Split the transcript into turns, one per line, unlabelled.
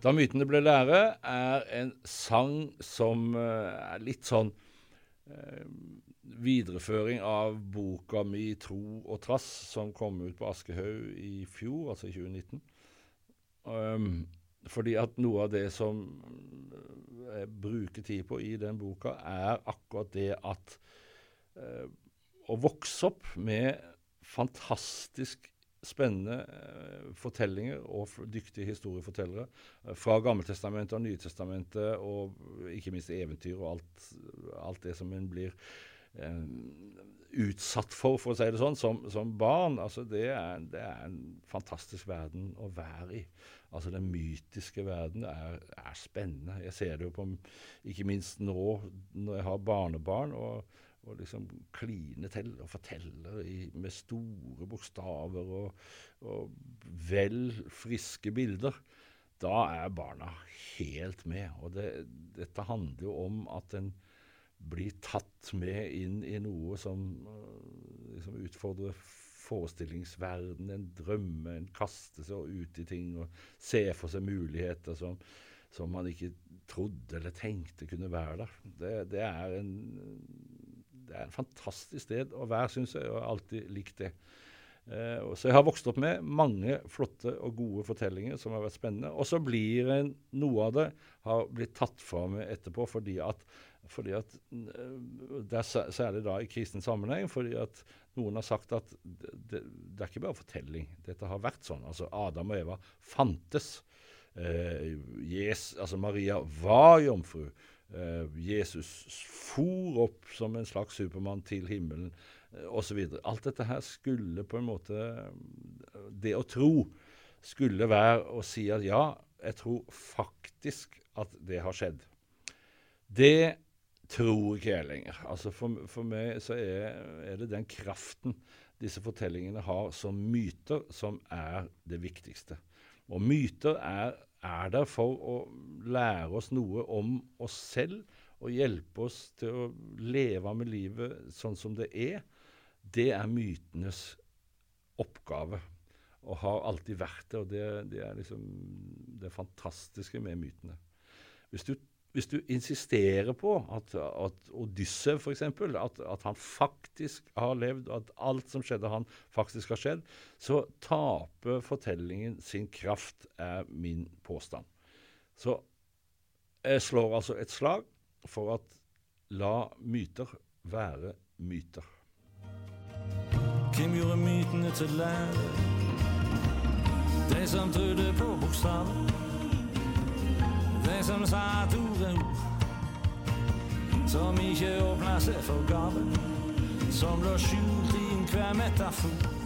Da mytene ble lære, er en sang som uh, er litt sånn uh, videreføring av boka mi 'Tro og trass', som kom ut på Aschehoug i fjor, altså i 2019. Um, fordi at noe av det som jeg bruker tid på i den boka, er akkurat det at å vokse opp med fantastisk spennende uh, fortellinger og dyktige historiefortellere uh, fra Gammeltestamentet og Nytestamentet og ikke minst eventyr og alt, alt det som en blir utsatt for, for å si det sånn, som, som barn. Altså det er, det er, en fantastisk verden å være i. Altså Den mytiske verden er, er, spennende. Jeg ser det jo på ikke minst nå når jeg har barnebarn. og, og liksom kline til og fortelle i, med store bokstaver og, og vel friske bilder. Da er barna helt med. Og det, dette handler jo om at en blir tatt med inn i noe som liksom utfordrer forestillingsverden, en drømme, en kaster seg ut i ting og ser for seg muligheter som, som man ikke trodde eller tenkte kunne være der. Det, det, er, en, det er en fantastisk sted å være, syns jeg, og jeg har alltid likt det. Eh, så jeg har vokst opp med mange flotte og gode fortellinger som har vært spennende. Og så blir en, noe av det har blitt tatt fra meg etterpå fordi at fordi at eh, det er Særlig da i kristen sammenheng, fordi at noen har sagt at det, det, er ikke bare fortelling. Dette har vært sånn. Altså Adam og Eva fantes. Eh, yes, altså Maria var jomfru. Eh, Jesus for opp som en slags Supermann til himmelen, eh, osv. Alt dette her skulle på en måte Det å tro skulle være å si at ja, jeg tror faktisk at det har skjedd. Det tror ikke jeg lenger. Altså for, for meg så er, er, det den kraften disse fortellingene har som myter, som er det viktigste. Og myter er, er der for å lære oss noe om oss selv og hjelpe oss til å leve med livet sånn som det er. Det er mytenes oppgave. Og har alltid vært det. Og det, det er liksom det fantastiske med mytene. Hvis du hvis du insisterer på at, at Odyssev f.eks. At, at han faktisk har levd, at alt som skjedde han, faktisk har skjedd, så taper fortellingen sin kraft, er min påstand. Så jeg slår altså et slag for at la myter være myter. Hvem gjorde mytene til lære? De som trodde på bokstaven det som sa store ord. Som ikke åpna seg for gaven, som lå skjult i enhver metafor.